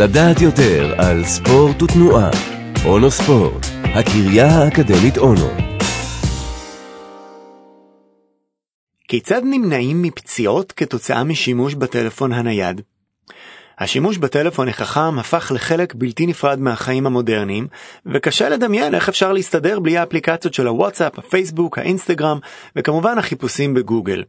לדעת יותר על ספורט ותנועה. אונו ספורט, הקריה האקדמית אונו. כיצד נמנעים מפציעות כתוצאה משימוש בטלפון הנייד? השימוש בטלפון החכם הפך לחלק בלתי נפרד מהחיים המודרניים, וקשה לדמיין איך אפשר להסתדר בלי האפליקציות של הוואטסאפ, הפייסבוק, האינסטגרם, וכמובן החיפושים בגוגל.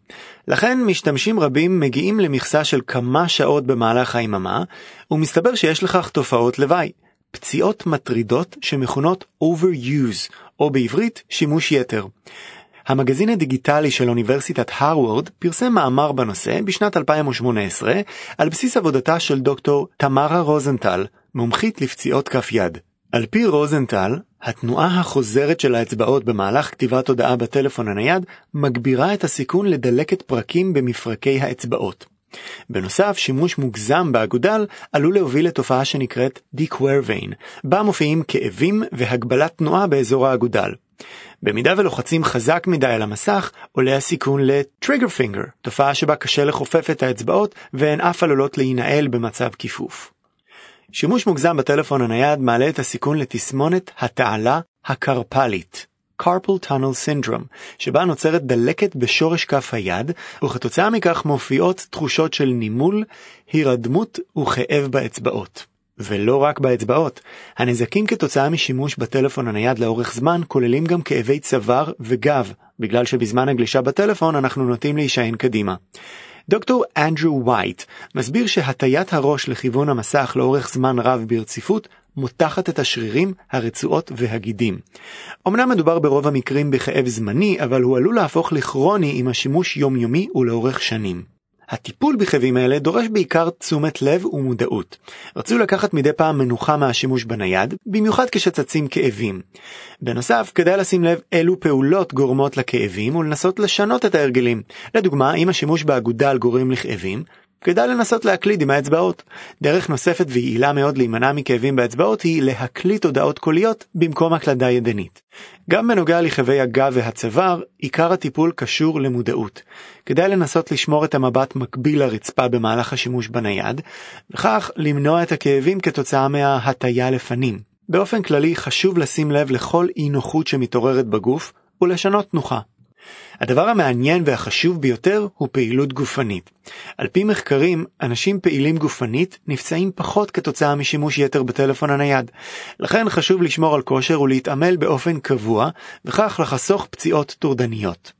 לכן משתמשים רבים מגיעים למכסה של כמה שעות במהלך היממה, ומסתבר שיש לכך תופעות לוואי. פציעות מטרידות שמכונות overuse, או בעברית שימוש יתר. המגזין הדיגיטלי של אוניברסיטת הרווארד פרסם מאמר בנושא בשנת 2018 על בסיס עבודתה של דוקטור תמרה רוזנטל, מומחית לפציעות כף יד. על פי רוזנטל, התנועה החוזרת של האצבעות במהלך כתיבת הודעה בטלפון הנייד מגבירה את הסיכון לדלקת פרקים במפרקי האצבעות. בנוסף, שימוש מוגזם באגודל עלול להוביל לתופעה שנקראת דיקוורוויין, בה מופיעים כאבים והגבלת תנועה באזור האגודל. במידה ולוחצים חזק מדי על המסך, עולה הסיכון ל-trigger finger, תופעה שבה קשה לכופף את האצבעות והן אף עלולות להינעל במצב כיפוף. שימוש מוגזם בטלפון הנייד מעלה את הסיכון לתסמונת התעלה הקרפלית. carpal tunnel syndrome, שבה נוצרת דלקת בשורש כף היד, וכתוצאה מכך מופיעות תחושות של נימול, הירדמות וכאב באצבעות. ולא רק באצבעות. הנזקים כתוצאה משימוש בטלפון הנייד לאורך זמן כוללים גם כאבי צוואר וגב, בגלל שבזמן הגלישה בטלפון אנחנו נוטים להישען קדימה. דוקטור אנדרו וייט מסביר שהטיית הראש לכיוון המסך לאורך זמן רב ברציפות מותחת את השרירים, הרצועות והגידים. אמנם מדובר ברוב המקרים בכאב זמני, אבל הוא עלול להפוך לכרוני עם השימוש יומיומי ולאורך שנים. הטיפול בכאבים האלה דורש בעיקר תשומת לב ומודעות. רצו לקחת מדי פעם מנוחה מהשימוש בנייד, במיוחד כשצצים כאבים. בנוסף, כדאי לשים לב אילו פעולות גורמות לכאבים ולנסות לשנות את ההרגלים. לדוגמה, אם השימוש באגודל גורם לכאבים, כדאי לנסות להקליד עם האצבעות. דרך נוספת ויעילה מאוד להימנע מכאבים באצבעות היא להקליט הודעות קוליות במקום הקלדה ידנית. גם בנוגע לכאבי הגב והצוואר, עיקר הטיפול קשור למודעות. כדאי לנסות לשמור את המבט מקביל לרצפה במהלך השימוש בנייד, וכך למנוע את הכאבים כתוצאה מההטיה לפנים. באופן כללי חשוב לשים לב לכל אי נוחות שמתעוררת בגוף ולשנות תנוחה. הדבר המעניין והחשוב ביותר הוא פעילות גופנית. על פי מחקרים, אנשים פעילים גופנית נפצעים פחות כתוצאה משימוש יתר בטלפון הנייד. לכן חשוב לשמור על כושר ולהתעמל באופן קבוע, וכך לחסוך פציעות טורדניות.